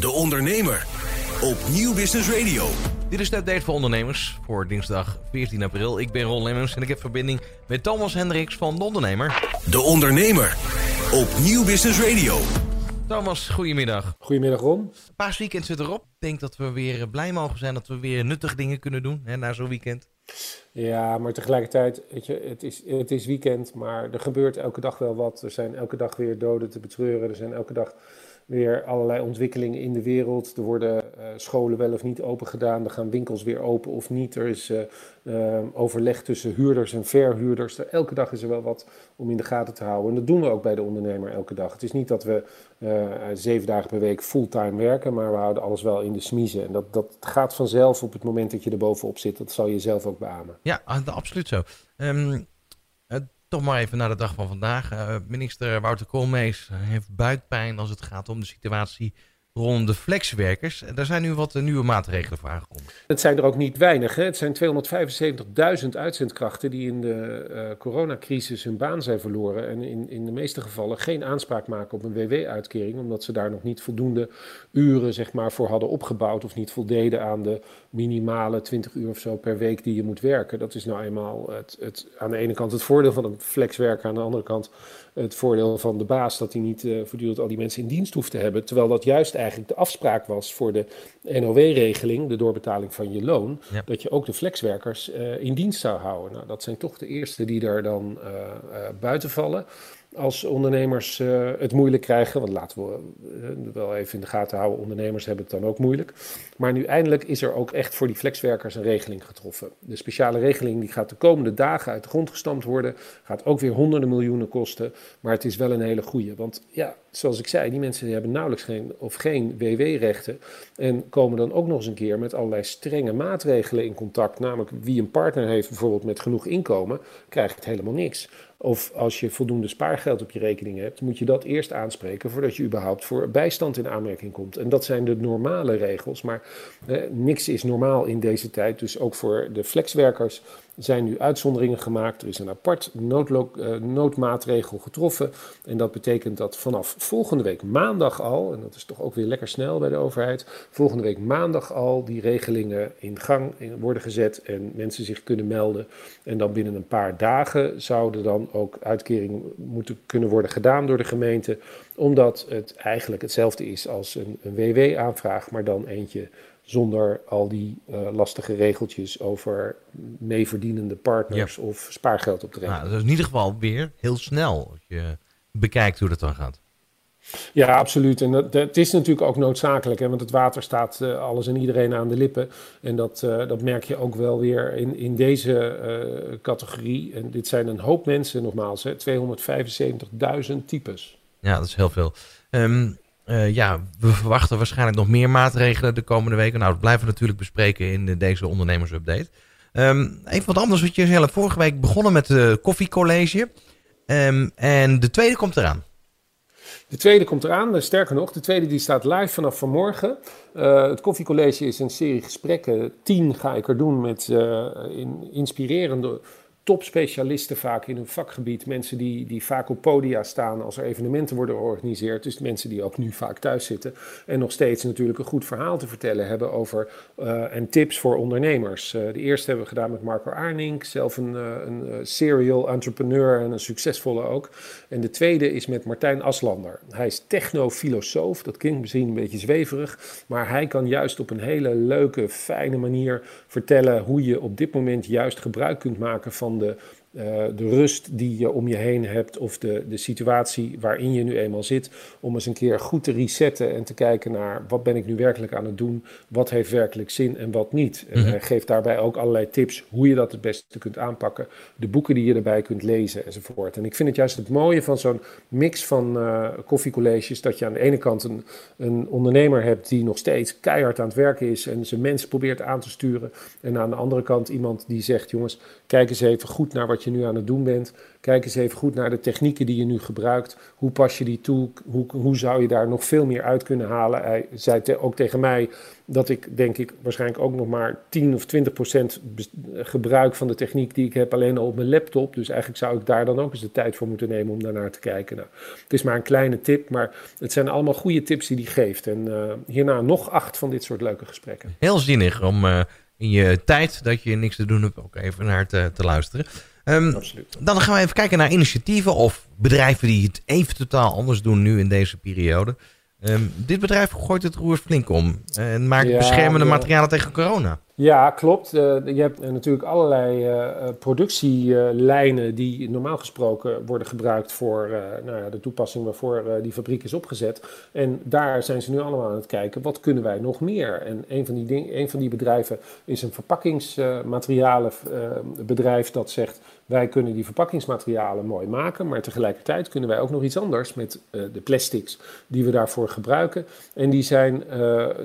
De Ondernemer op Nieuw Business Radio. Dit is de update voor ondernemers voor dinsdag 14 april. Ik ben Ron Lemmens en ik heb verbinding met Thomas Hendricks van De Ondernemer. De Ondernemer op Nieuw Business Radio. Thomas, goedemiddag. Goedemiddag Ron. Paasweekend zit erop. Ik denk dat we weer blij mogen zijn dat we weer nuttige dingen kunnen doen hè, na zo'n weekend. Ja, maar tegelijkertijd, weet je, het is, het is weekend, maar er gebeurt elke dag wel wat. Er zijn elke dag weer doden te betreuren. Er zijn elke dag weer allerlei ontwikkelingen in de wereld. Er worden uh, scholen wel of niet open gedaan. Er gaan winkels weer open of niet. Er is uh, uh, overleg tussen huurders en verhuurders. Er, elke dag is er wel wat om in de gaten te houden. En dat doen we ook bij de ondernemer elke dag. Het is niet dat we zeven dagen per week fulltime werken, maar we houden alles wel in de smiezen. En dat, dat gaat vanzelf op het moment dat je er bovenop zit. Dat zal je zelf ook beamen. Ja, absoluut zo. Um, toch maar even naar de dag van vandaag. Uh, minister Wouter Koolmees heeft buikpijn als het gaat om de situatie rond de flexwerkers. Daar zijn nu wat nieuwe maatregelen voor aangekomen. Het zijn er ook niet weinig. Hè? Het zijn 275.000 uitzendkrachten die in de uh, coronacrisis hun baan zijn verloren. En in, in de meeste gevallen geen aanspraak maken op een WW-uitkering. Omdat ze daar nog niet voldoende uren zeg maar, voor hadden opgebouwd. Of niet voldeden aan de minimale 20 uur of zo per week die je moet werken. Dat is nou eenmaal het, het, aan de ene kant het voordeel van een flexwerker. Aan de andere kant het voordeel van de baas dat hij niet uh, voortdurend al die mensen in dienst hoeft te hebben. Terwijl dat juist eigenlijk de afspraak was voor de NOW-regeling, de doorbetaling van je loon, ja. dat je ook de flexwerkers uh, in dienst zou houden. Nou, dat zijn toch de eerste die daar dan uh, buiten vallen als ondernemers uh, het moeilijk krijgen. Want laten we uh, wel even in de gaten houden, ondernemers hebben het dan ook moeilijk. Maar nu eindelijk is er ook echt voor die flexwerkers een regeling getroffen. De speciale regeling die gaat de komende dagen uit de grond gestampt worden. Gaat ook weer honderden miljoenen kosten. Maar het is wel een hele goede. Want ja, zoals ik zei, die mensen hebben nauwelijks geen of geen WW-rechten. En komen dan ook nog eens een keer met allerlei strenge maatregelen in contact. Namelijk wie een partner heeft bijvoorbeeld met genoeg inkomen, krijgt helemaal niks. Of als je voldoende spaargeld op je rekening hebt, moet je dat eerst aanspreken voordat je überhaupt voor bijstand in aanmerking komt. En dat zijn de normale regels. Maar niks is normaal in deze tijd. Dus ook voor de flexwerkers zijn nu uitzonderingen gemaakt. Er is een apart uh, noodmaatregel getroffen. En dat betekent dat vanaf volgende week maandag al, en dat is toch ook weer lekker snel bij de overheid, volgende week maandag al die regelingen in gang worden gezet en mensen zich kunnen melden. En dan binnen een paar dagen zouden dan ook uitkeringen moeten kunnen worden gedaan door de gemeente, omdat het eigenlijk hetzelfde is als een, een WW-aanvraag, maar dan eentje zonder al die uh, lastige regeltjes over meeverdienende partners ja. of spaargeld op de rekening. Nou, dat is in ieder geval weer heel snel als je bekijkt hoe dat dan gaat. Ja, absoluut. En dat, dat is natuurlijk ook noodzakelijk, hè, want het water staat uh, alles en iedereen aan de lippen. En dat, uh, dat merk je ook wel weer in, in deze uh, categorie. En dit zijn een hoop mensen, nogmaals, 275.000 types. Ja, dat is heel veel. Um, uh, ja, we verwachten waarschijnlijk nog meer maatregelen de komende weken. Nou, dat blijven we natuurlijk bespreken in de, deze ondernemersupdate. Um, even wat anders wat je zelf vorige week begonnen met de koffiecollege. Um, en de tweede komt eraan. De tweede komt eraan, sterker nog, de tweede die staat live vanaf vanmorgen. Uh, het koffiecollege is een serie gesprekken. Tien ga ik er doen met in, inspirerende topspecialisten vaak in hun vakgebied. Mensen die, die vaak op podia staan als er evenementen worden georganiseerd. Dus mensen die ook nu vaak thuis zitten. En nog steeds natuurlijk een goed verhaal te vertellen hebben over uh, en tips voor ondernemers. Uh, de eerste hebben we gedaan met Marco Arning, zelf een, uh, een serial entrepreneur en een succesvolle ook. En de tweede is met Martijn Aslander. Hij is technofilosoof, dat klinkt misschien een beetje zweverig. Maar hij kan juist op een hele leuke, fijne manier vertellen hoe je op dit moment juist gebruik kunt maken van de, uh, de rust die je om je heen hebt of de, de situatie waarin je nu eenmaal zit, om eens een keer goed te resetten en te kijken naar wat ben ik nu werkelijk aan het doen, wat heeft werkelijk zin en wat niet. En hij geeft daarbij ook allerlei tips hoe je dat het beste kunt aanpakken, de boeken die je erbij kunt lezen enzovoort. En ik vind het juist het mooie van zo'n mix van uh, koffiecolleges, dat je aan de ene kant een, een ondernemer hebt die nog steeds keihard aan het werken is en zijn mensen probeert aan te sturen, en aan de andere kant iemand die zegt, jongens, kijk eens even goed naar wat je je nu aan het doen bent. Kijk eens even goed naar de technieken die je nu gebruikt. Hoe pas je die toe? Hoe, hoe zou je daar nog veel meer uit kunnen halen? Hij zei ook tegen mij dat ik, denk ik, waarschijnlijk ook nog maar 10 of 20 procent gebruik van de techniek die ik heb alleen al op mijn laptop. Dus eigenlijk zou ik daar dan ook eens de tijd voor moeten nemen om daarnaar te kijken. Nou, het is maar een kleine tip, maar het zijn allemaal goede tips die hij geeft. En uh, hierna nog acht van dit soort leuke gesprekken. Heel zinnig om uh, in je tijd dat je niks te doen hebt ook even naar te, te luisteren. Um, Absoluut. Dan gaan we even kijken naar initiatieven of bedrijven die het even totaal anders doen nu in deze periode. Um, dit bedrijf gooit het roer flink om en maakt ja, beschermende ja. materialen tegen corona. Ja, klopt. Uh, je hebt natuurlijk allerlei uh, productielijnen die normaal gesproken worden gebruikt voor nou ja, de toepassing waarvoor die fabriek is opgezet. En daar zijn ze nu allemaal aan het kijken, wat kunnen wij nog meer? En een van die, ding, een van die bedrijven is een verpakkingsmaterialenbedrijf dat zegt, wij kunnen die verpakkingsmaterialen mooi maken, maar tegelijkertijd kunnen wij ook nog iets anders met de plastics die we daarvoor gebruiken. En die zijn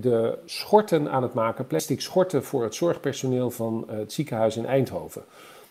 de schorten aan het maken, plastic schorten voor voor het zorgpersoneel van eh, het ziekenhuis in Eindhoven.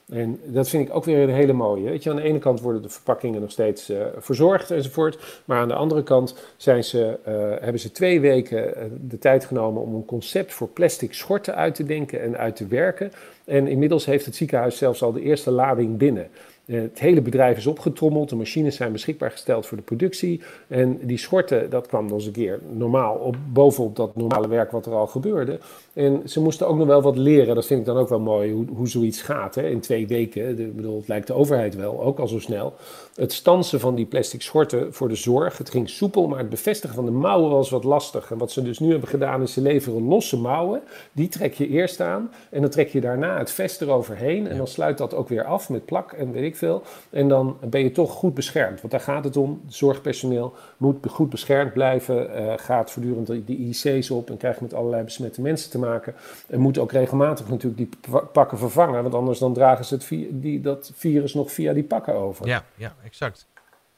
En dat vind ik ook weer een hele mooie. Weet je, aan de ene kant worden de verpakkingen nog steeds uh, verzorgd enzovoort. Maar aan de andere kant zijn ze, uh, hebben ze twee weken de tijd genomen om een concept voor plastic schorten uit te denken en uit te werken. En inmiddels heeft het ziekenhuis zelfs al de eerste lading binnen. Eh, het hele bedrijf is opgetrommeld, de machines zijn beschikbaar gesteld voor de productie. En die schorten, dat kwam nog eens een keer normaal op, bovenop dat normale werk wat er al gebeurde. En ze moesten ook nog wel wat leren, dat vind ik dan ook wel mooi, hoe, hoe zoiets gaat. Hè? In twee weken, ik bedoel, het lijkt de overheid wel, ook al zo snel. Het stansen van die plastic schorten voor de zorg, het ging soepel, maar het bevestigen van de mouwen was wat lastig. En wat ze dus nu hebben gedaan, is ze leveren losse mouwen. Die trek je eerst aan en dan trek je daarna het vest eroverheen. En dan sluit dat ook weer af met plak en weet ik veel. En dan ben je toch goed beschermd. Want daar gaat het om. Zorgpersoneel moet goed beschermd blijven. Uh, gaat voortdurend de IC's op en krijgt met allerlei besmette mensen te maken. En moet ook regelmatig natuurlijk die pakken vervangen. Want anders dan dragen ze het die, dat virus nog via die pakken over. Ja, ja exact.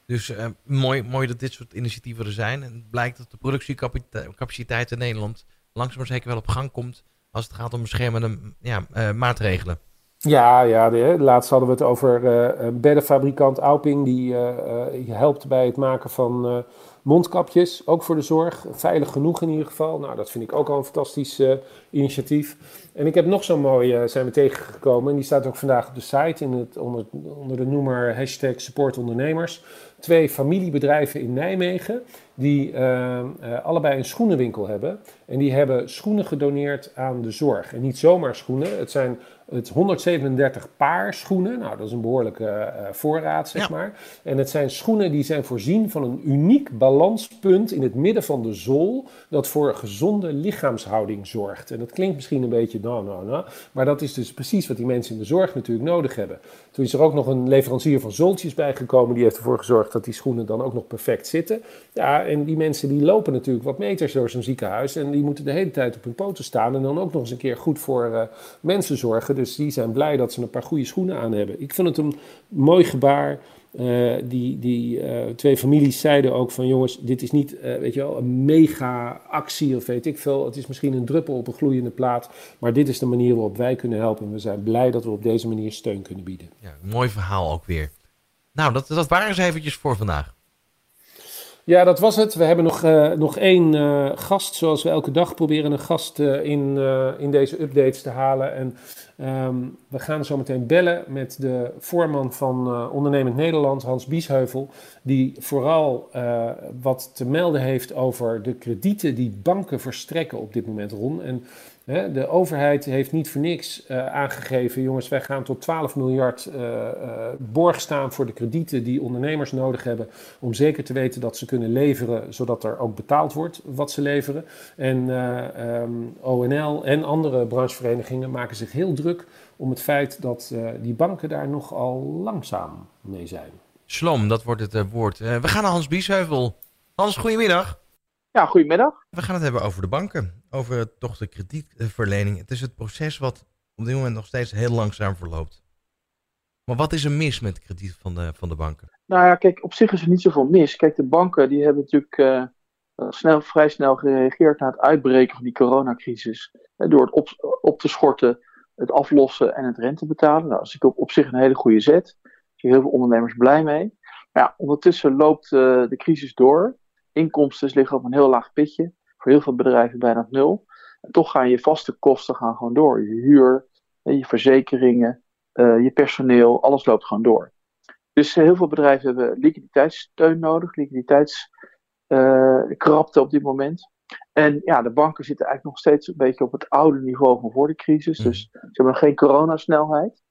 Dus uh, mooi, mooi dat dit soort initiatieven er zijn. En het blijkt dat de productiecapaciteit in Nederland langzaam maar zeker wel op gang komt als het gaat om beschermende ja, uh, maatregelen. Ja, ja de, laatst hadden we het over uh, beddenfabrikant Auping. Die uh, helpt bij het maken van mondkapjes, ook voor de zorg. Veilig genoeg in ieder geval. Nou, dat vind ik ook al een fantastisch initiatief. En ik heb nog zo'n mooie, zijn we tegengekomen. En die staat ook vandaag op de site in het, onder, onder de noemer hashtag supportondernemers. Twee familiebedrijven in Nijmegen die allebei een schoenenwinkel hebben. En die hebben schoenen gedoneerd aan de zorg. En niet zomaar schoenen, het zijn het 137 paar schoenen. Nou, dat is een behoorlijke uh, voorraad, zeg maar. En het zijn schoenen die zijn voorzien van een uniek balanspunt in het midden van de zool. Dat voor gezonde lichaamshouding zorgt. En dat klinkt misschien een beetje nou, nou, nou. Maar dat is dus precies wat die mensen in de zorg natuurlijk nodig hebben. Toen is er ook nog een leverancier van zooltjes bijgekomen. Die heeft ervoor gezorgd dat die schoenen dan ook nog perfect zitten. Ja, en die mensen die lopen natuurlijk wat meters door zo'n ziekenhuis. En die moeten de hele tijd op hun poten staan. En dan ook nog eens een keer goed voor uh, mensen zorgen. Dus die zijn blij dat ze een paar goede schoenen aan hebben. Ik vond het een mooi gebaar. Uh, die die uh, twee families zeiden ook van jongens, dit is niet uh, weet je wel, een mega actie of weet ik veel. Het is misschien een druppel op een gloeiende plaat. Maar dit is de manier waarop wij kunnen helpen. En we zijn blij dat we op deze manier steun kunnen bieden. Ja, mooi verhaal ook weer. Nou, dat, dat waren ze eventjes voor vandaag. Ja, dat was het. We hebben nog, uh, nog één uh, gast, zoals we elke dag proberen een gast uh, in, in deze updates te halen. En um, we gaan zo meteen bellen met de voorman van Ondernemend Nederland, Hans Biesheuvel. Die vooral wat te melden heeft over de kredieten die banken verstrekken op dit moment, Ron. En de overheid heeft niet voor niks uh, aangegeven, jongens, wij gaan tot 12 miljard uh, uh, borg staan voor de kredieten die ondernemers nodig hebben om zeker te weten dat ze kunnen leveren, zodat er ook betaald wordt wat ze leveren. En ehm, ONL en andere brancheverenigingen maken zich heel druk om het feit dat die banken daar nogal langzaam mee zijn. Slom, dat wordt het woord. we gaan naar Hans Biesheuvel. Hans, goedemiddag. Ja, goedemiddag. We gaan het hebben over de banken, over toch de kredietverlening. Het is het proces wat op dit moment nog steeds heel langzaam verloopt. Maar wat is er mis met de krediet van de, van de banken? Nou ja, kijk, op zich is er niet zoveel mis. Kijk, de banken die hebben natuurlijk uh, snel, vrij snel gereageerd na het uitbreken van die coronacrisis. door het op, op te schorten het aflossen en het rente betalen. Nou, dat is op, op zich een hele goede zet. Daar zijn heel veel ondernemers blij mee. Maar ja, ondertussen loopt de crisis door. Inkomsten liggen op een heel laag pitje. Voor heel veel bedrijven bijna nul. En toch gaan je vaste kosten gaan gewoon door. Je huur, je verzekeringen, je personeel, alles loopt gewoon door. Dus heel veel bedrijven hebben liquiditeitssteun nodig, liquiditeitskrapte op dit moment. En ja, de banken zitten eigenlijk nog steeds een beetje op het oude niveau van voor de crisis. Dus ze hebben nog geen coronasnelheid.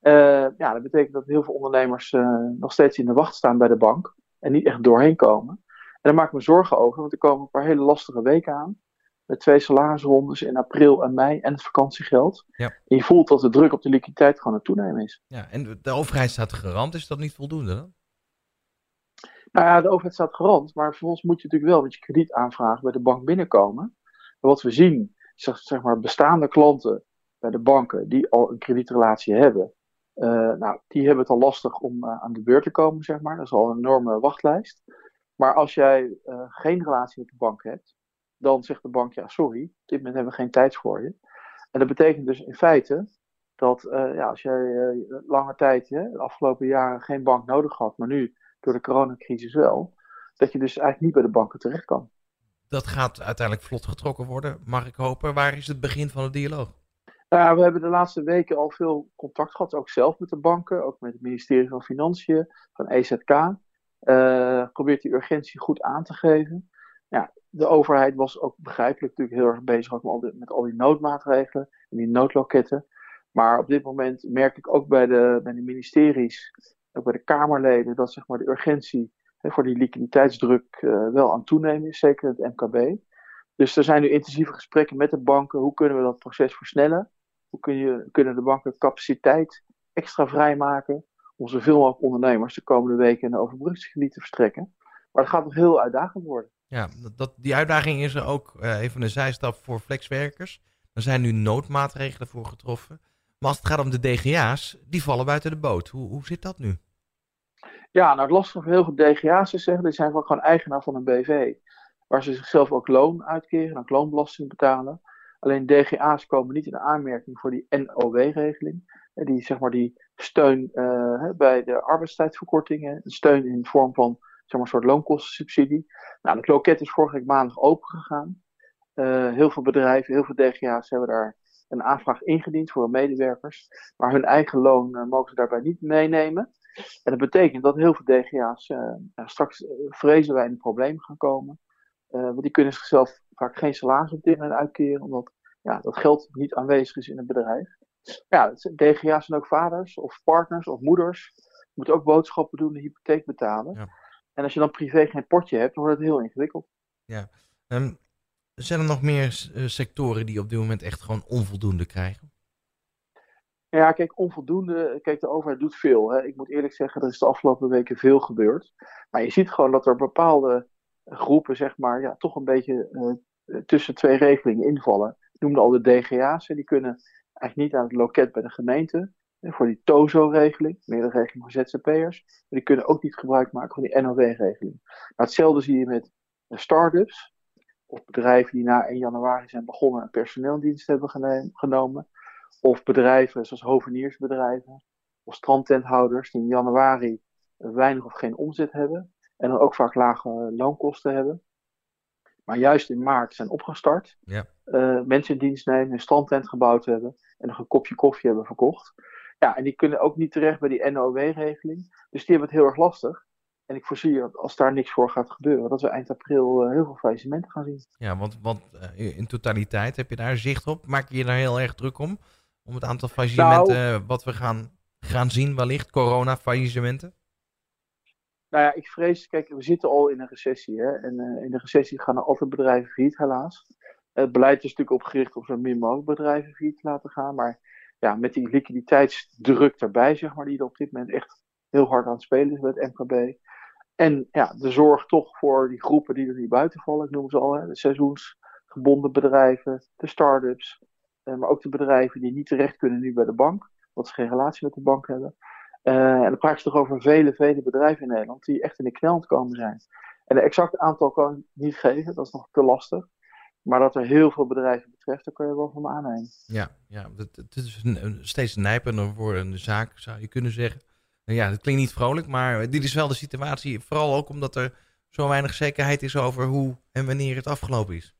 Uh, ja, dat betekent dat heel veel ondernemers nog steeds in de wacht staan bij de bank en niet echt doorheen komen. En daar maak ik me zorgen over, want er komen een paar hele lastige weken aan. Met twee salarisrondes in april en mei en het vakantiegeld. Ja. En je voelt dat de druk op de liquiditeit gewoon aan het toenemen is. Ja, en de overheid staat garant. Is dat niet voldoende dan? Nou ja, de overheid staat garant, maar vervolgens moet je natuurlijk wel met je kredietaanvraag bij de bank binnenkomen. En wat we zien, zeg, zeg maar bestaande klanten bij de banken die al een kredietrelatie hebben, uh, nou, die hebben het al lastig om uh, aan de beurt te komen, zeg maar. Dat is al een enorme wachtlijst. Maar als jij uh, geen relatie met de bank hebt, dan zegt de bank, ja sorry, op dit moment hebben we geen tijd voor je. En dat betekent dus in feite dat ja, als jij lange tijd, de afgelopen jaren, geen bank nodig had, maar nu door de coronacrisis wel, dat je dus eigenlijk niet bij de banken terecht kan. Dat gaat uiteindelijk vlot getrokken worden, mag ik hopen. Waar is het begin van de dialoog? Nou, we hebben de laatste weken al veel contact gehad, ook zelf met de banken, ook met het ministerie van Financiën, van EZK. Uh, probeert die urgentie goed aan te geven. Ja, de overheid was ook begrijpelijk natuurlijk heel erg bezig met al, die, noodmaatregelen en die noodloketten. Maar op dit moment merk ik ook bij de, bij de ministeries ook bij de Kamerleden, dat zeg maar, de urgentie hè, voor die liquiditeitsdruk uh, wel aan toenemen is, zeker het MKB. Dus er zijn nu intensieve gesprekken met de banken. Hoe kunnen we dat proces versnellen? Hoe kun je, kunnen de banken capaciteit extra vrijmaken om zoveel mogelijk ondernemers de komende weken de overbruggingsgebied te verstrekken? Maar dat gaat nog heel uitdagend worden. Ja, dat, die uitdaging is er ook uh, even een zijstap voor flexwerkers. Er zijn nu noodmaatregelen voor getroffen. Maar als het gaat om de DGA's, die vallen buiten de boot. Hoe, hoe zit dat nu? Ja, nou het lastige van heel veel DGA's is zeggen, die zijn gewoon eigenaar van een BV. Waar ze zichzelf ook loon uitkeren, ook loonbelasting betalen. Alleen DGA's komen niet in aanmerking voor die NOW-regeling. Die, zeg maar, die steun uh, bij de arbeidstijdverkortingen, steun in de vorm van zeg maar, een soort loonkostensubsidie. Nou, het loket is vorige week maandag open gegaan. Uh, heel veel bedrijven, heel veel DGA's hebben daar een aanvraag ingediend voor hun medewerkers. Maar hun eigen loon uh, mogen ze daarbij niet meenemen. En dat betekent dat heel veel DGA's straks vrezen wij in een probleem gaan komen. want die kunnen zichzelf vaak geen salaris op dit moment uitkeren, omdat ja, dat geld niet aanwezig is in het bedrijf. Ja, DGA's zijn ook vaders of partners of moeders. Je moet ook boodschappen doen, de hypotheek betalen. Ja. En als je dan privé geen potje hebt, dan wordt het heel ingewikkeld. Ja, um, zijn er nog meer eh, sectoren die op dit moment echt gewoon onvoldoende krijgen? Ja, kijk, onvoldoende. Kijk, de overheid doet veel. Hè. Ik moet eerlijk zeggen, er is de afgelopen weken veel gebeurd. Maar je ziet gewoon dat er bepaalde groepen, zeg maar, ja, toch een beetje uh, tussen twee regelingen invallen. Ik noemde al de DGA's, die kunnen eigenlijk niet aan het loket bij de gemeente. Voor die TOZO-regeling, meer de regeling voor ZZP'ers. Die kunnen ook niet gebruik maken van die NOW-regeling. Nou, hetzelfde zie je met start-ups of bedrijven die na 1 januari zijn begonnen en personeeldienst hebben genomen. Of bedrijven zoals hoveniersbedrijven of strandtenthouders die in januari weinig of geen omzet hebben. En dan ook vaak lage loonkosten hebben. Maar juist in maart zijn opgestart. Ja. Uh, mensen in dienst nemen, een strandtent gebouwd hebben. En nog een kopje koffie hebben verkocht. Ja, en die kunnen ook niet terecht bij die NOW-regeling. Dus die hebben het heel erg lastig. En ik voorzie dat als daar niks voor gaat gebeuren, dat we eind april uh, heel veel faillissementen gaan zien. Ja, want, want uh, in totaliteit heb je daar zicht op? Maak je je daar heel erg druk om? Om het aantal faillissementen nou, wat we gaan, gaan zien, wellicht, corona-faillissementen? Nou ja, ik vrees, kijk, we zitten al in een recessie. Hè? En uh, in de recessie gaan er altijd bedrijven failliet, helaas. Het beleid is natuurlijk opgericht om zo min mogelijk bedrijven failliet te laten gaan. Maar ja, met die liquiditeitsdruk erbij, zeg maar, die er op dit moment echt heel hard aan het spelen is bij het MKB. En ja, de zorg toch voor die groepen die er niet buiten vallen, ik noem ze al, hè, de seizoensgebonden bedrijven, de start-ups, eh, maar ook de bedrijven die niet terecht kunnen nu bij de bank, omdat ze geen relatie met de bank hebben. Uh, en dan praat je toch over vele, vele bedrijven in Nederland die echt in de knel komen zijn. En de exacte aantal kan ik niet geven, dat is nog te lastig. Maar dat er heel veel bedrijven betreft, daar kan je wel van me aannemen. Ja, ja het, is een, steeds nijpender voor een zaak, zou je kunnen zeggen. Ja, dat klinkt niet vrolijk, maar dit is wel de situatie. Vooral ook omdat er zo weinig zekerheid is over hoe en wanneer het afgelopen is.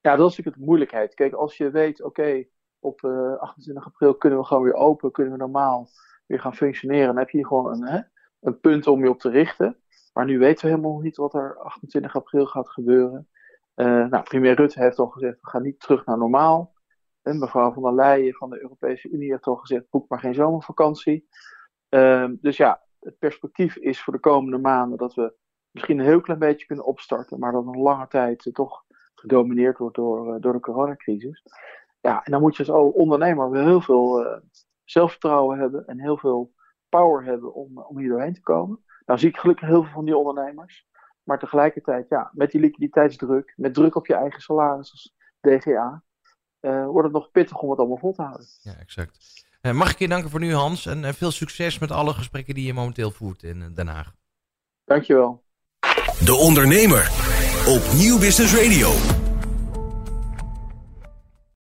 Ja, dat is natuurlijk de moeilijkheid. Kijk, als je weet, oké, op 28 eh, april kunnen we gewoon weer open, kunnen we normaal weer gaan functioneren, dan heb je gewoon een, hè, een punt om je op te richten. Maar nu weten we helemaal niet wat er 28 april gaat gebeuren. Uh, nou, premier Rutte heeft al gezegd, we gaan niet terug naar normaal. En mevrouw van der Leyen van de Europese Unie heeft al gezegd, boek maar geen zomervakantie. Uh, dus ja, het perspectief is voor de komende maanden dat we misschien een heel klein beetje kunnen opstarten, maar dat een lange tijd toch gedomineerd wordt door, uh, door de coronacrisis. Ja, en dan moet je als ondernemer wel heel veel zelfvertrouwen hebben en heel veel power hebben om, om hier doorheen te komen. Nou zie ik gelukkig heel veel van die ondernemers. Maar tegelijkertijd, ja, met die liquiditeitsdruk, met druk op je eigen salaris als DGA, uh, wordt het nog pittig om het allemaal vol te houden. Ja, exact. Uh, mag ik je danken voor nu, Hans. En uh, veel succes met alle gesprekken die je momenteel voert in Den Haag. Dankjewel. De Ondernemer op Nieuw Business Radio.